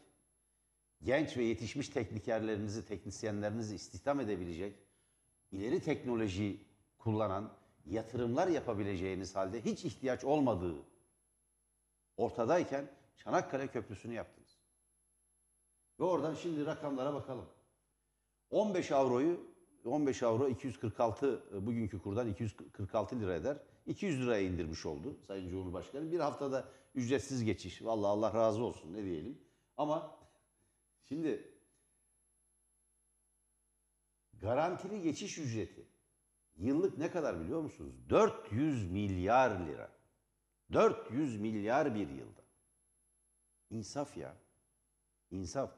genç ve yetişmiş teknikerlerinizi, teknisyenlerinizi istihdam edebilecek, ileri teknoloji kullanan yatırımlar yapabileceğiniz halde hiç ihtiyaç olmadığı ortadayken Çanakkale Köprüsü'nü yaptınız. Ve oradan şimdi rakamlara bakalım. 15 avroyu 15 avro 246 e, bugünkü kurdan 246 lira eder. 200 liraya indirmiş oldu Sayın Cumhurbaşkanı. Bir haftada ücretsiz geçiş. Vallahi Allah razı olsun ne diyelim. Ama <laughs> şimdi garantili geçiş ücreti yıllık ne kadar biliyor musunuz? 400 milyar lira. 400 milyar bir yılda. İnsaf ya. İnsaf.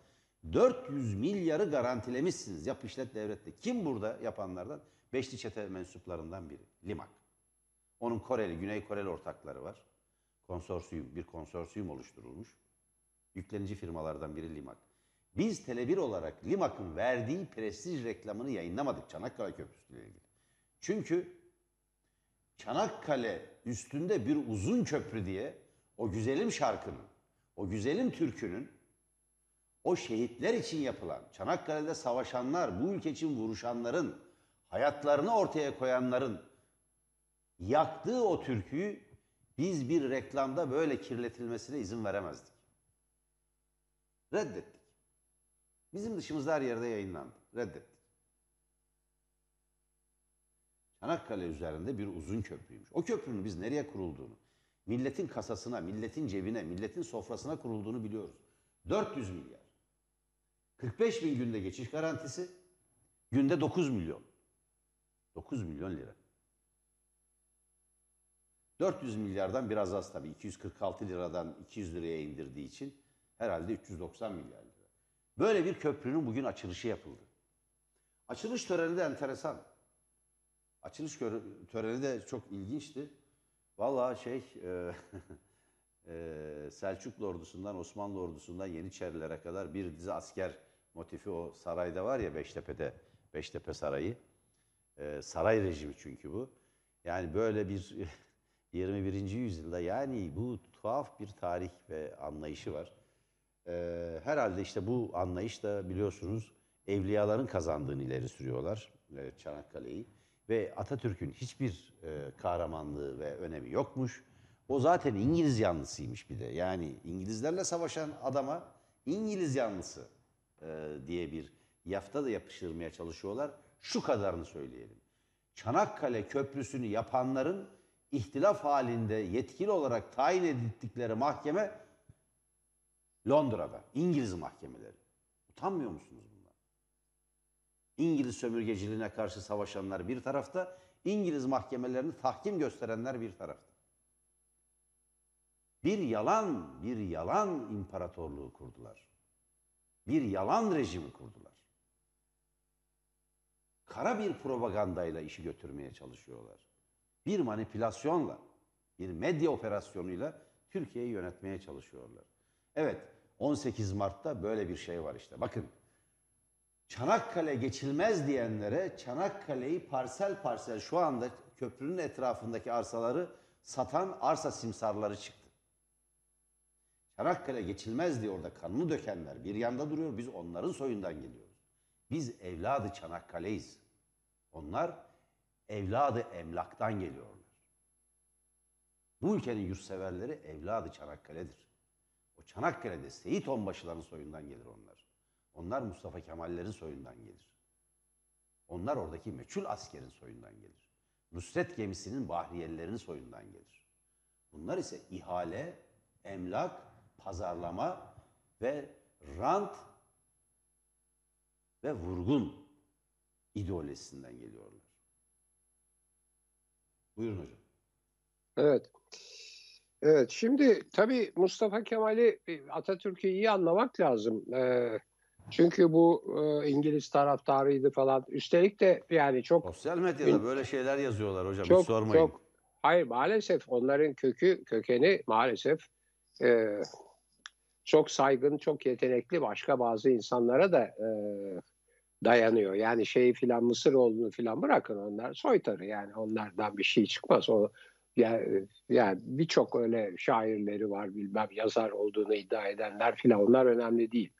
400 milyarı garantilemişsiniz yap işlet devlette. Kim burada yapanlardan? Beşli çete mensuplarından biri. Limak. Onun Koreli, Güney Koreli ortakları var. Konsorsiyum, bir konsorsiyum oluşturulmuş. Yüklenici firmalardan biri Limak. Biz Tele1 olarak Limak'ın verdiği prestij reklamını yayınlamadık Çanakkale Köprüsü ile ilgili. Çünkü Çanakkale üstünde bir uzun köprü diye o güzelim şarkının, o güzelim türkünün o şehitler için yapılan, Çanakkale'de savaşanlar, bu ülke için vuruşanların, hayatlarını ortaya koyanların yaktığı o türküyü biz bir reklamda böyle kirletilmesine izin veremezdik. Reddettik. Bizim dışımızda her yerde yayınlandı. Reddettik. Çanakkale üzerinde bir uzun köprüymüş. O köprünün biz nereye kurulduğunu, milletin kasasına, milletin cebine, milletin sofrasına kurulduğunu biliyoruz. 400 milyar. 45 bin günde geçiş garantisi, günde 9 milyon. 9 milyon lira. 400 milyardan biraz az tabii. 246 liradan 200 liraya indirdiği için herhalde 390 milyar lira. Böyle bir köprünün bugün açılışı yapıldı. Açılış töreni de enteresan. Açılış töreni de çok ilginçti. Vallahi şey e, <laughs> e, Selçuklu ordusundan Osmanlı ordusundan Yeniçerilere kadar bir dizi asker motifi o sarayda var ya Beştepe'de Beştepe Sarayı. E, saray rejimi çünkü bu. Yani böyle bir <laughs> 21. yüzyılda yani bu tuhaf bir tarih ve anlayışı var. E, herhalde işte bu anlayış da biliyorsunuz evliyaların kazandığını ileri sürüyorlar e, Çanakkale'yi. Ve Atatürk'ün hiçbir e, kahramanlığı ve önemi yokmuş. O zaten İngiliz yanlısıymış bir de. Yani İngilizlerle savaşan adama İngiliz yanlısı e, diye bir yafta da yapıştırmaya çalışıyorlar. Şu kadarını söyleyelim. Çanakkale Köprüsü'nü yapanların ihtilaf halinde yetkili olarak tayin edildikleri mahkeme Londra'da. İngiliz mahkemeleri. Utanmıyor musunuz bundan? İngiliz sömürgeciliğine karşı savaşanlar bir tarafta, İngiliz mahkemelerini tahkim gösterenler bir tarafta. Bir yalan, bir yalan imparatorluğu kurdular. Bir yalan rejimi kurdular. Kara bir propagandayla işi götürmeye çalışıyorlar. Bir manipülasyonla, bir medya operasyonuyla Türkiye'yi yönetmeye çalışıyorlar. Evet, 18 Mart'ta böyle bir şey var işte. Bakın, Çanakkale geçilmez diyenlere Çanakkale'yi parsel parsel şu anda köprünün etrafındaki arsaları satan arsa simsarları çıktı. Çanakkale geçilmez diye orada kanını dökenler bir yanda duruyor. Biz onların soyundan geliyoruz. Biz evladı Çanakkale'yiz. Onlar evladı emlaktan geliyorlar. Bu ülkenin yurtseverleri evladı Çanakkale'dir. O Çanakkale'de Seyit Onbaşıların soyundan gelir onlar. Onlar Mustafa Kemal'lerin soyundan gelir. Onlar oradaki meçhul askerin soyundan gelir. Nusret gemisinin bahriyelilerin soyundan gelir. Bunlar ise ihale, emlak, pazarlama ve rant ve vurgun ideolojisinden geliyorlar. Buyurun hocam. Evet. Evet, şimdi tabii Mustafa Kemal'i Atatürk'ü iyi anlamak lazım. Ee, çünkü bu e, İngiliz taraftarıydı falan. Üstelik de yani çok Sosyal medyada böyle şeyler yazıyorlar hocam. çok hiç sormayın. çok hayır maalesef onların kökü kökeni maalesef e, çok saygın, çok yetenekli başka bazı insanlara da e, dayanıyor. Yani şey filan Mısıroğlu'nu filan bırakın onlar soytarı yani onlardan bir şey çıkmaz. O yani, yani birçok öyle şairleri var bilmem yazar olduğunu iddia edenler filan onlar önemli değil.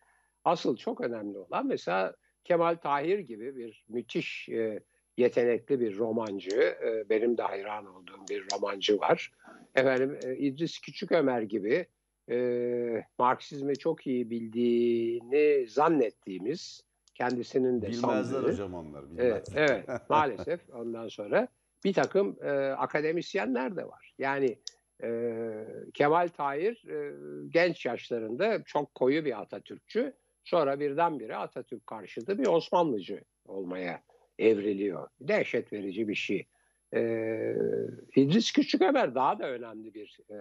Asıl çok önemli olan mesela Kemal Tahir gibi bir müthiş e, yetenekli bir romancı, e, benim de hayran olduğum bir romancı var. Efendim e, İdris Küçükömer gibi e, Marksizmi çok iyi bildiğini zannettiğimiz, kendisinin de Bilmezler sandığı, hocam onlar. Evet, Bilmezler. evet <laughs> maalesef ondan sonra bir takım e, akademisyenler de var. Yani e, Kemal Tahir e, genç yaşlarında çok koyu bir Atatürkçü. Sonra birdenbire Atatürk karşıtı bir Osmanlıcı olmaya evriliyor. Dehşet verici bir şey. E, İdris Küçükömer daha da önemli bir e,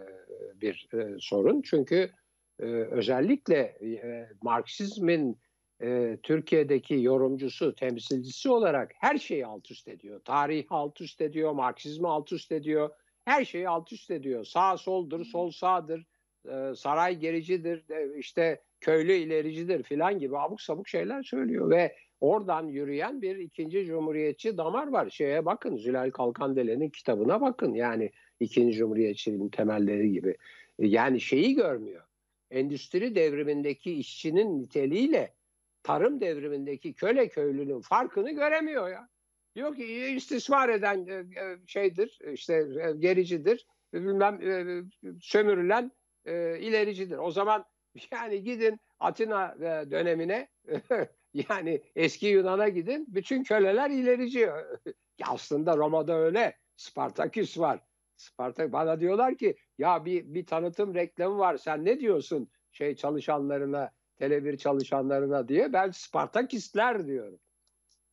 bir e, sorun. Çünkü e, özellikle e, Marksizmin e, Türkiye'deki yorumcusu, temsilcisi olarak her şeyi alt üst ediyor. Tarihi alt üst ediyor, Marksizmi alt üst ediyor. Her şeyi alt üst ediyor. Sağ soldur, sol sağdır, e, saray gericidir, e, işte köylü ilericidir filan gibi abuk sabuk şeyler söylüyor. Ve oradan yürüyen bir ikinci cumhuriyetçi damar var. Şeye bakın, Zülal Kalkandele'nin kitabına bakın. Yani ikinci cumhuriyetçiliğin temelleri gibi. Yani şeyi görmüyor. Endüstri devrimindeki işçinin niteliğiyle tarım devrimindeki köle köylünün farkını göremiyor ya. Diyor ki istismar eden e, e, şeydir, işte e, gericidir, bilmem sömürülen ilericidir. O zaman <laughs> yani gidin Atina dönemine, <laughs> yani eski Yunan'a gidin, bütün köleler ilerici. <laughs> Aslında Roma'da öyle. Spartaküs var. Spartak bana diyorlar ki ya bir bir tanıtım reklamı var. Sen ne diyorsun şey çalışanlarına? Tele1 çalışanlarına diye ben Spartakistler diyorum.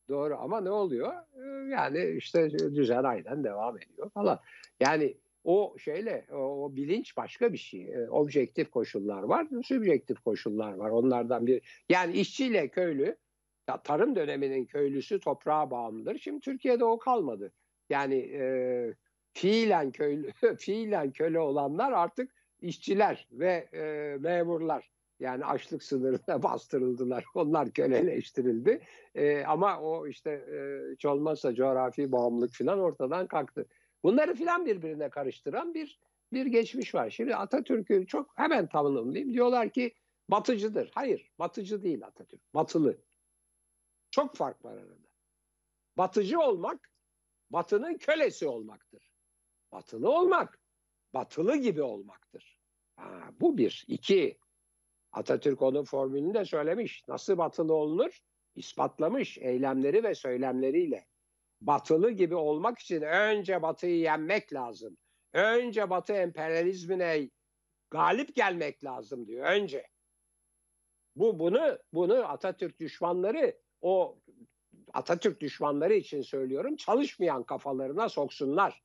Doğru ama ne oluyor? Ee, yani işte düzen aynen devam ediyor falan. Yani o şeyle o, o bilinç başka bir şey. E, objektif koşullar var, sübjektif koşullar var. Onlardan bir yani işçiyle köylü tarım döneminin köylüsü toprağa bağımlıdır. Şimdi Türkiye'de o kalmadı. Yani e, fiilen köylü <laughs> fiilen köle olanlar artık işçiler ve e, memurlar. Yani açlık sınırına <laughs> bastırıldılar. Onlar köleleştirildi. E, ama o işte e, hiç olmazsa coğrafi bağımlılık falan ortadan kalktı. Bunları filan birbirine karıştıran bir bir geçmiş var. Şimdi Atatürk'ü çok hemen tanımlayayım. Diyorlar ki batıcıdır. Hayır, batıcı değil Atatürk. Batılı. Çok fark var arada. Batıcı olmak, batının kölesi olmaktır. Batılı olmak, batılı gibi olmaktır. Ha, bu bir. iki Atatürk onun formülünü de söylemiş. Nasıl batılı olunur? İspatlamış eylemleri ve söylemleriyle. Batılı gibi olmak için önce batıyı yenmek lazım. Önce batı emperyalizmine galip gelmek lazım diyor önce. Bu bunu bunu Atatürk düşmanları o Atatürk düşmanları için söylüyorum çalışmayan kafalarına soksunlar.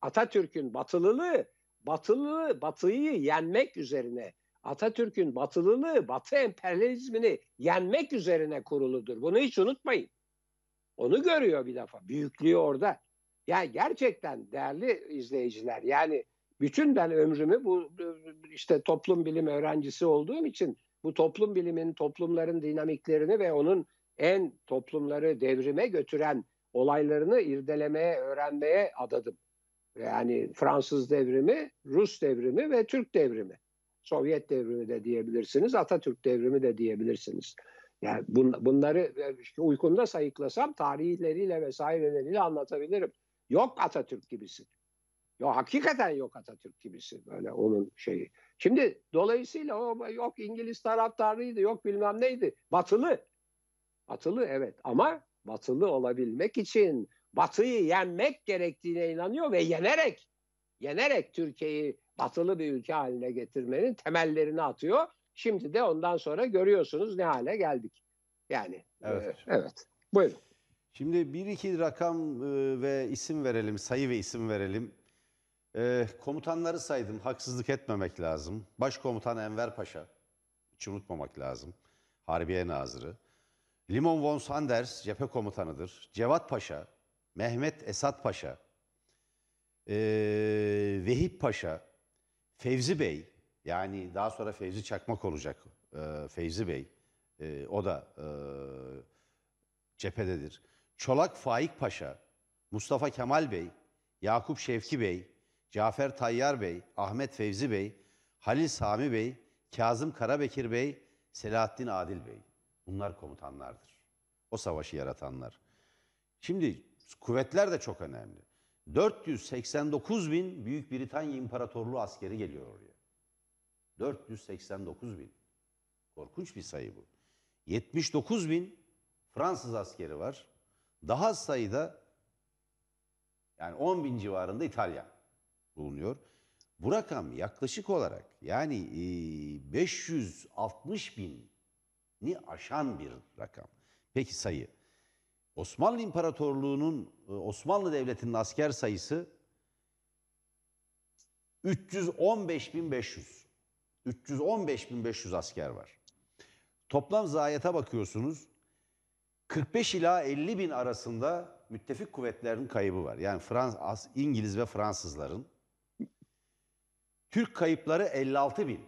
Atatürk'ün batılılığı batılı batıyı yenmek üzerine Atatürk'ün batılılığı, batı emperyalizmini yenmek üzerine kuruludur. Bunu hiç unutmayın. Onu görüyor bir defa. Büyüklüğü orada. Yani gerçekten değerli izleyiciler yani bütün ben ömrümü bu işte toplum bilim öğrencisi olduğum için bu toplum bilimin toplumların dinamiklerini ve onun en toplumları devrime götüren olaylarını irdelemeye, öğrenmeye adadım. Yani Fransız devrimi, Rus devrimi ve Türk devrimi. Sovyet devrimi de diyebilirsiniz, Atatürk devrimi de diyebilirsiniz. Yani bun, bunları e, uykunda sayıklasam tarihleriyle vesaireleriyle anlatabilirim. Yok Atatürk gibisi. Yok hakikaten yok Atatürk gibisi böyle onun şeyi. Şimdi dolayısıyla o yok İngiliz taraftarıydı, yok bilmem neydi. Batılı. Batılı evet ama batılı olabilmek için batıyı yenmek gerektiğine inanıyor ve yenerek yenerek Türkiye'yi batılı bir ülke haline getirmenin temellerini atıyor. Şimdi de ondan sonra görüyorsunuz ne hale geldik. Yani evet. E, evet. Buyurun. Şimdi bir iki rakam e, ve isim verelim, sayı ve isim verelim. E, komutanları saydım, haksızlık etmemek lazım. Başkomutan Enver Paşa, hiç unutmamak lazım. Harbiye Nazırı. Limon von Sanders cephe komutanıdır. Cevat Paşa, Mehmet Esat Paşa, e, Vehip Paşa, Fevzi Bey, yani daha sonra Fevzi Çakmak olacak e, Fevzi Bey, e, o da e, cephededir. Çolak Faik Paşa, Mustafa Kemal Bey, Yakup Şevki Bey, Cafer Tayyar Bey, Ahmet Fevzi Bey, Halil Sami Bey, Kazım Karabekir Bey, Selahattin Adil Bey. Bunlar komutanlardır. O savaşı yaratanlar. Şimdi kuvvetler de çok önemli. 489 bin Büyük Britanya İmparatorluğu askeri geliyor oraya. 489 bin. Korkunç bir sayı bu. 79 bin Fransız askeri var. Daha sayıda yani 10 bin civarında İtalyan bulunuyor. Bu rakam yaklaşık olarak yani 560 bini aşan bir rakam. Peki sayı. Osmanlı İmparatorluğu'nun, e, Osmanlı Devleti'nin asker sayısı 315.500. 315.500 asker var. Toplam zayiata bakıyorsunuz. 45 ila 50 bin arasında müttefik kuvvetlerin kaybı var. Yani Frans, İngiliz ve Fransızların. Türk kayıpları 56 bin.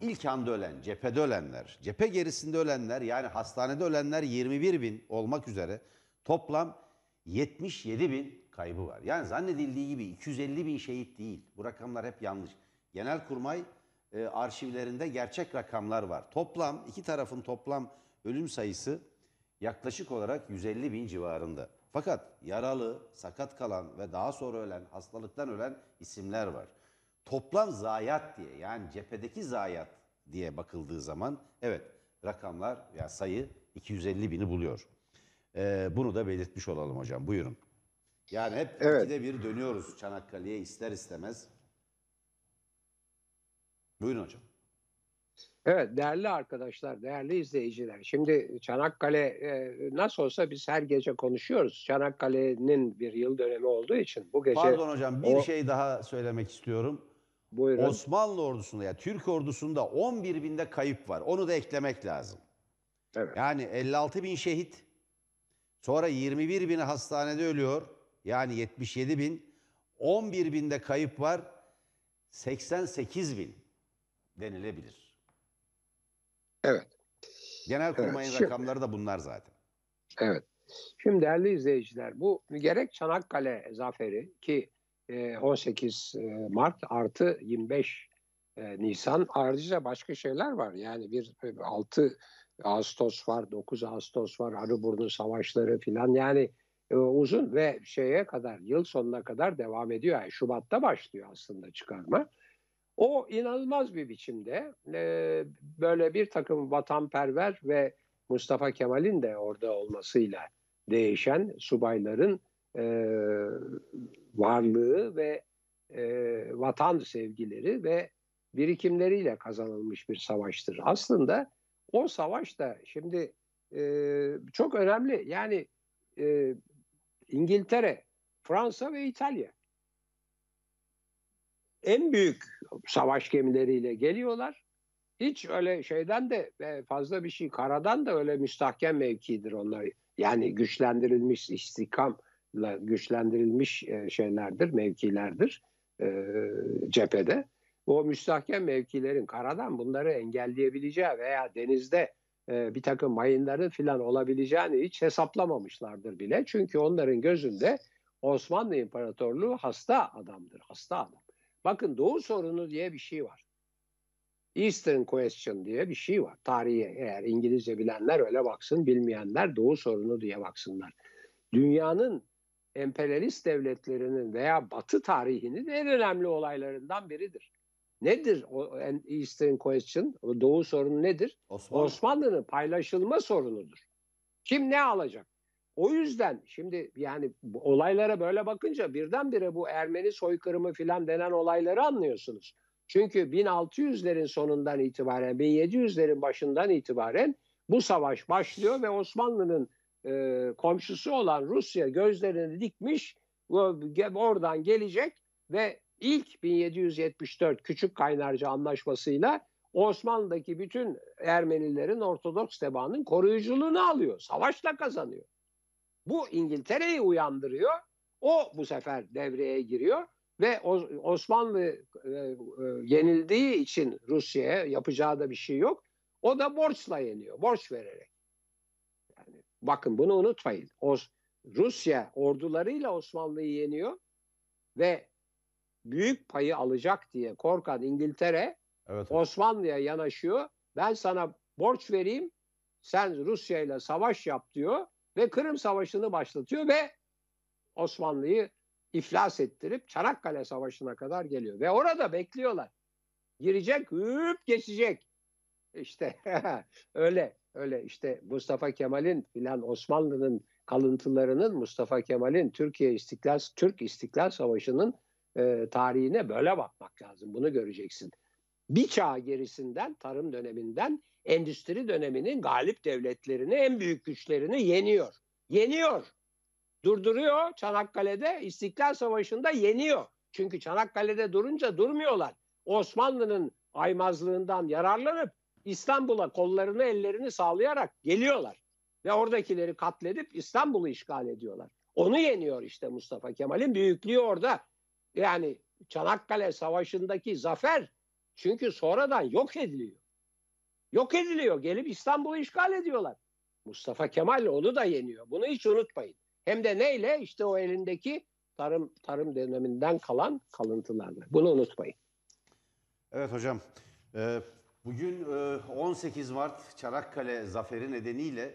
İlk anda ölen, cephede ölenler, cephe gerisinde ölenler yani hastanede ölenler 21 bin olmak üzere toplam 77 bin kaybı var. Yani zannedildiği gibi 250 bin şehit değil. Bu rakamlar hep yanlış. Genelkurmay e, arşivlerinde gerçek rakamlar var. Toplam iki tarafın toplam ölüm sayısı yaklaşık olarak 150 bin civarında. Fakat yaralı, sakat kalan ve daha sonra ölen, hastalıktan ölen isimler var. Toplam zayiat diye yani cephedeki zayiat diye bakıldığı zaman evet rakamlar ya yani sayı 250 bini buluyor. Ee, bunu da belirtmiş olalım hocam. Buyurun. Yani hep evet. ikide bir dönüyoruz Çanakkale'ye ister istemez. Buyurun hocam. Evet değerli arkadaşlar, değerli izleyiciler. Şimdi Çanakkale e, nasıl olsa biz her gece konuşuyoruz. Çanakkale'nin bir yıl dönemi olduğu için bu gece... Pardon hocam bir o... şey daha söylemek istiyorum. Buyurun. Osmanlı ordusunda ya yani Türk ordusunda 11 binde kayıp var. Onu da eklemek lazım. Evet. Yani 56 bin şehit. Sonra 21 bini hastanede ölüyor. Yani 77 bin. 11 binde kayıp var. 88 bin denilebilir. Evet. Genel kurmayın evet, rakamları da bunlar zaten. Evet. Şimdi değerli izleyiciler bu gerek Çanakkale zaferi ki 18 e, e, Mart artı 25 e, Nisan ayrıca başka şeyler var. Yani bir 6 Ağustos var, 9 Ağustos var, Arıburnu Savaşları filan yani uzun ve şeye kadar yıl sonuna kadar devam ediyor. Yani Şubat'ta başlıyor aslında çıkarma. O inanılmaz bir biçimde böyle bir takım vatanperver ve Mustafa Kemal'in de orada olmasıyla değişen subayların varlığı ve e, vatan sevgileri ve birikimleriyle kazanılmış bir savaştır. Aslında o savaş da şimdi e, çok önemli. Yani e, İngiltere, Fransa ve İtalya en büyük savaş gemileriyle geliyorlar. Hiç öyle şeyden de e, fazla bir şey karadan da öyle müstahkem mevkidir onlar. Yani güçlendirilmiş istikam güçlendirilmiş e, şeylerdir, mevkilerdir e, cephede. O müstahkem mevkilerin karadan bunları engelleyebileceği veya denizde e, bir takım mayınların filan olabileceğini hiç hesaplamamışlardır bile. Çünkü onların gözünde Osmanlı İmparatorluğu hasta adamdır, hasta adam. Bakın Doğu sorunu diye bir şey var. Eastern Question diye bir şey var. Tarihe eğer İngilizce bilenler öyle baksın, bilmeyenler Doğu sorunu diye baksınlar. Dünyanın emperyalist devletlerinin veya Batı tarihinin en önemli olaylarından biridir. Nedir o Eastern Question, o Doğu sorunu nedir? Osmanlı. Osmanlı'nın paylaşılma sorunudur. Kim ne alacak? O yüzden şimdi yani olaylara böyle bakınca birdenbire bu Ermeni soykırımı filan denen olayları anlıyorsunuz. Çünkü 1600'lerin sonundan itibaren, 1700'lerin başından itibaren bu savaş başlıyor ve Osmanlı'nın e, komşusu olan Rusya gözlerini dikmiş, oradan gelecek ve ilk 1774 Küçük Kaynarca Anlaşması'yla Osmanlı'daki bütün Ermenilerin Ortodoks tebaanın koruyuculuğunu alıyor. Savaşla kazanıyor. Bu İngiltere'yi uyandırıyor. O bu sefer devreye giriyor ve Osmanlı e, e, yenildiği için Rusya'ya yapacağı da bir şey yok. O da borçla yeniyor, borç vererek. Bakın bunu unutmayın. O Rusya ordularıyla Osmanlı'yı yeniyor ve büyük payı alacak diye korkan İngiltere Evet. Osmanlı'ya yanaşıyor. Ben sana borç vereyim, sen Rusya ile savaş yap diyor ve Kırım Savaşı'nı başlatıyor ve Osmanlı'yı iflas ettirip Çanakkale Savaşı'na kadar geliyor. Ve orada bekliyorlar. Girecek, hüp geçecek. İşte <laughs> öyle öyle işte Mustafa Kemal'in filan Osmanlı'nın kalıntılarının Mustafa Kemal'in Türkiye İstiklal Türk İstiklal Savaşı'nın e, tarihine böyle bakmak lazım. Bunu göreceksin. Bir çağ gerisinden tarım döneminden endüstri döneminin galip devletlerini en büyük güçlerini yeniyor. Yeniyor. Durduruyor Çanakkale'de İstiklal Savaşı'nda yeniyor. Çünkü Çanakkale'de durunca durmuyorlar. Osmanlı'nın aymazlığından yararlanıp İstanbul'a kollarını ellerini sağlayarak geliyorlar. Ve oradakileri katledip İstanbul'u işgal ediyorlar. Onu yeniyor işte Mustafa Kemal'in büyüklüğü orada. Yani Çanakkale Savaşı'ndaki zafer çünkü sonradan yok ediliyor. Yok ediliyor. Gelip İstanbul'u işgal ediyorlar. Mustafa Kemal onu da yeniyor. Bunu hiç unutmayın. Hem de neyle? İşte o elindeki tarım tarım döneminden kalan kalıntılarla. Bunu unutmayın. Evet hocam. Ee, bugün e, 18 Mart Çanakkale zaferi nedeniyle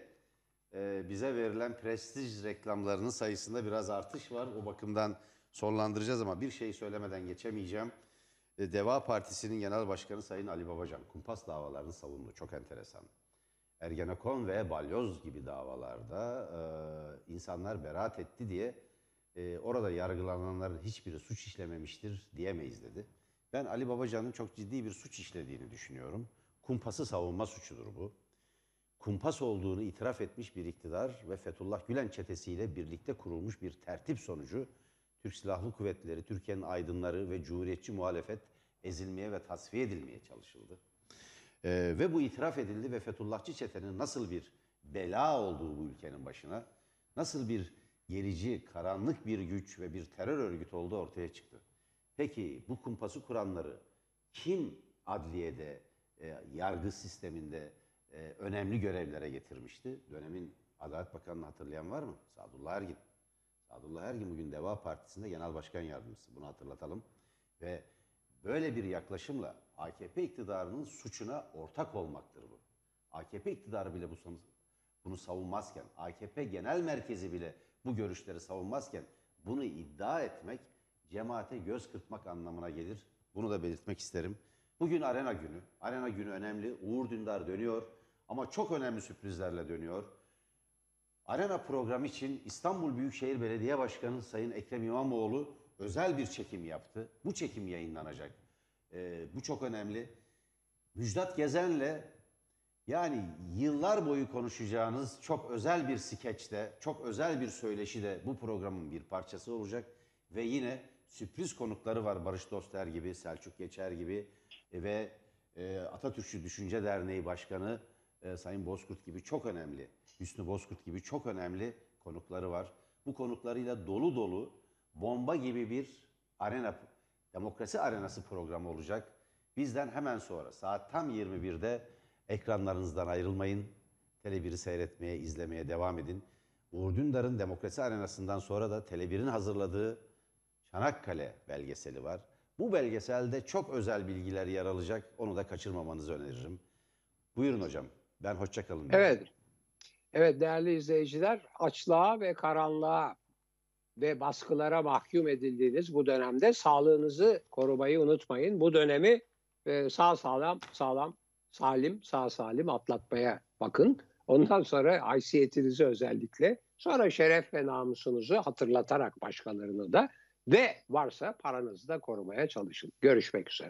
e, bize verilen prestij reklamlarının sayısında biraz artış var. O bakımdan sonlandıracağız ama bir şey söylemeden geçemeyeceğim. E, Deva Partisi'nin Genel Başkanı Sayın Ali Babacan kumpas davalarını savundu. Çok enteresan. Ergenekon ve Balyoz gibi davalarda e, insanlar beraat etti diye e, orada yargılananların hiçbiri suç işlememiştir diyemeyiz dedi. Ben Ali Babacan'ın çok ciddi bir suç işlediğini düşünüyorum. Kumpası savunma suçudur bu. Kumpas olduğunu itiraf etmiş bir iktidar ve Fethullah Gülen çetesiyle birlikte kurulmuş bir tertip sonucu Türk Silahlı Kuvvetleri, Türkiye'nin aydınları ve cumhuriyetçi muhalefet ezilmeye ve tasfiye edilmeye çalışıldı. Ee, ve bu itiraf edildi ve Fethullahçı çetenin nasıl bir bela olduğu bu ülkenin başına, nasıl bir gerici, karanlık bir güç ve bir terör örgütü olduğu ortaya çıktı. Peki bu kumpası kuranları kim adliyede, e, yargı sisteminde e, önemli görevlere getirmişti? Dönemin Adalet Bakanı'nı hatırlayan var mı? Sadullah Ergin. Sadullah Ergin bugün Deva Partisi'nde genel başkan yardımcısı. Bunu hatırlatalım. Ve böyle bir yaklaşımla AKP iktidarının suçuna ortak olmaktır bu. AKP iktidarı bile bu bunu savunmazken, AKP genel merkezi bile bu görüşleri savunmazken bunu iddia etmek cemaate göz kırpmak anlamına gelir. Bunu da belirtmek isterim. Bugün arena günü. Arena günü önemli. Uğur Dündar dönüyor ama çok önemli sürprizlerle dönüyor. Arena programı için İstanbul Büyükşehir Belediye Başkanı Sayın Ekrem İmamoğlu özel bir çekim yaptı. Bu çekim yayınlanacak. Ee, bu çok önemli. Müjdat Gezen'le yani yıllar boyu konuşacağınız çok özel bir skeçte, çok özel bir söyleşi de bu programın bir parçası olacak. Ve yine sürpriz konukları var Barış Doster gibi, Selçuk Geçer gibi e, ve e, Atatürkçü Düşünce Derneği Başkanı e, Sayın Bozkurt gibi çok önemli, Hüsnü Bozkurt gibi çok önemli konukları var. Bu konuklarıyla dolu dolu bomba gibi bir arena, demokrasi arenası programı olacak. Bizden hemen sonra saat tam 21'de ekranlarınızdan ayrılmayın. Tele1'i seyretmeye, izlemeye devam edin. Uğur Dündar'ın Demokrasi Arenası'ndan sonra da Tele1'in hazırladığı Çanakkale belgeseli var. Bu belgeselde çok özel bilgiler yer alacak. Onu da kaçırmamanızı öneririm. Buyurun hocam. Ben hoşçakalın. Evet. Evet değerli izleyiciler açlığa ve karanlığa ve baskılara mahkum edildiğiniz bu dönemde sağlığınızı korumayı unutmayın. Bu dönemi e, sağ sağlam sağlam salim sağ salim atlatmaya bakın. Ondan sonra haysiyetinizi özellikle sonra şeref ve namusunuzu hatırlatarak başkalarını da ve varsa paranızı da korumaya çalışın. Görüşmek üzere.